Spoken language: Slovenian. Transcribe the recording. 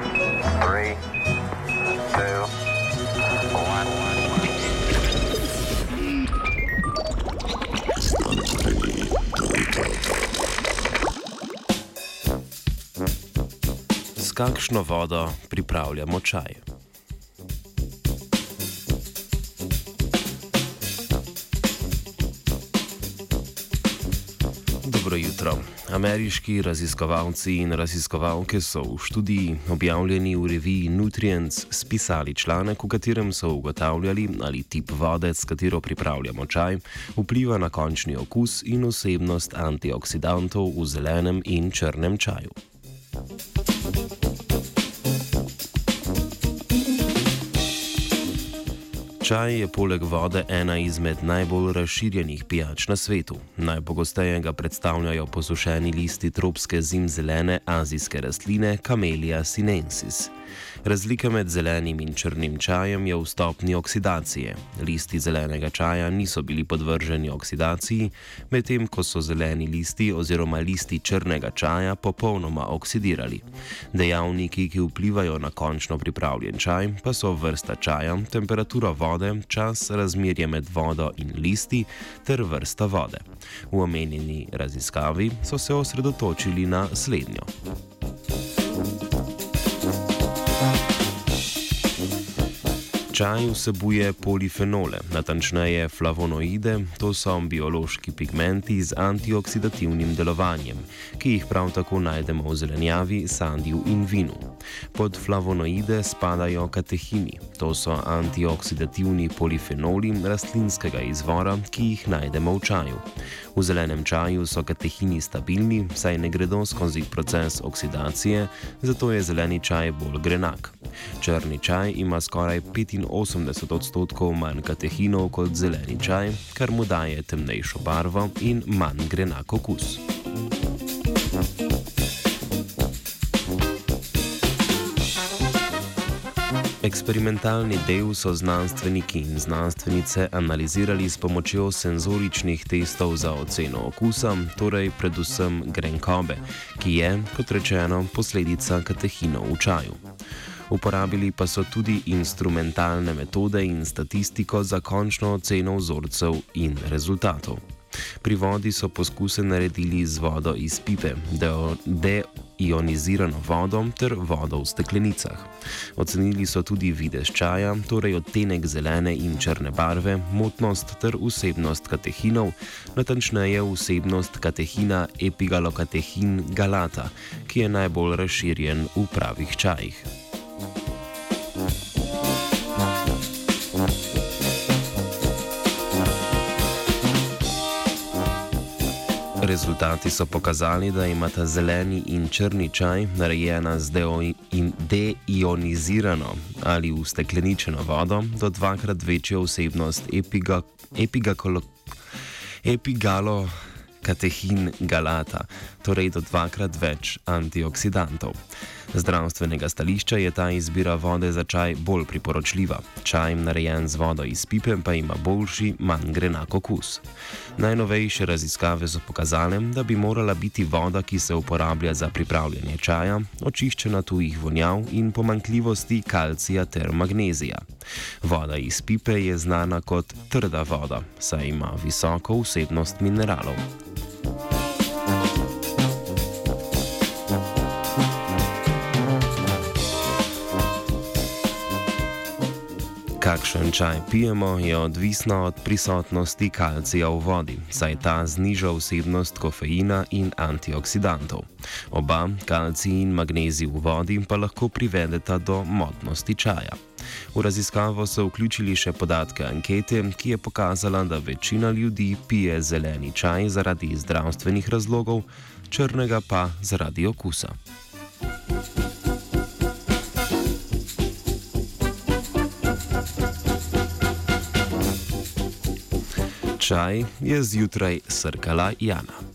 Three, two, one. S kakšno vodo pripravljamo čaj? Jutro. Ameriški raziskovalci in raziskovalke so v študiji, objavljeni v reviji Nutrients, spisali članek, v katerem so ugotavljali, ali tip vode, s katero pripravljamo čaj, vpliva na končni okus in vsebnost antioksidantov v zelenem in črnem čaju. Čaj je poleg vode ena izmed najbolj razširjenih pijač na svetu. Najpogosteje ga predstavljajo posušeni listi tropske zimzelene azijske rastline Camellia sinensis. Razlika med zelenim in črnim čajem je v stopni oksidacije. Listi zelenega čaja niso bili podvrženi oksidaciji, medtem ko so zeleni listi oziroma listi črnega čaja popolnoma oksidirali. Dejavniki, ki vplivajo na končno pripravljen čaj, pa so vrsta čaja, temperatura vode, čas, razmerje med vodo in listi ter vrsta vode. V omenjeni raziskavi so se osredotočili na slednjo. Čaj vsebuje polifenole, natančneje flavonoide, to so biološki pigmenti z antioksidativnim delovanjem, ki jih prav tako najdemo v zelenjavi, sadju in vinu. Pod flavonoide spadajo katehini, to so antioksidativni polifenoli rastlinskega izvora, ki jih najdemo v čaju. V zelenem čaju so katehini stabilni, saj ne gredo skozi proces oksidacije, zato je zeleni čaj bolj grenak. Črni čaj ima skoraj 85 odstotkov manj katehinov kot zeleni čaj, kar mu daje temnejšo barvo in manj grenak okus. Eksperimentalni del so znanstveniki in znanstvenice analizirali s pomočjo senzoričnih testov za oceno okusa, torej predvsem grenkobe, ki je, kot rečeno, posledica katehinov v čaju. Uporabili pa so tudi instrumentalne metode in statistiko za končno oceno vzorcev in rezultatov. Pri vodi so poskuse naredili z vodo iz pipe, deionizirano vodo ter vodo v steklenicah. Ocenili so tudi videz čaja, torej odtenek zelene in črne barve, motnost ter vsebnost katehinov, natančneje vsebnost katehina epigalokatehin galata, ki je najbolj razširjen v pravih čajih. Rezultati so pokazali, da imata zeleni in črni čaj, narejena z deionizirano ali ustekleničeno vodo, do dvakrat večjo vsebnost epigalo katehin galata, torej do dvakrat več antioksidantov. Zdravstvenega stališča je ta izbira vode za čaj bolj priporočljiva. Čaj, narejen z vodo iz pipe, pa ima boljši, manj grenak okus. Najnovejše raziskave so pokazale, da bi morala biti voda, ki se uporablja za pripravljanje čaja, očiščena tujih vonjav in pomankljivosti kalcija ter magnezija. Voda iz pipe je znana kot trda voda, saj ima visoko vsebnost mineralov. Kakšen čaj pijemo, je odvisno od prisotnosti kalcija v vodi, saj ta zniža vsebnost kofeina in antioksidantov. Oba, kalcij in magnezij v vodi, pa lahko privedeta do motnosti čaja. V raziskavo so vključili še podatke ankete, ki je pokazala, da večina ljudi pije zeleni čaj zaradi zdravstvenih razlogov, črnega pa zaradi okusa. Čaj je zjutraj srkala Jana.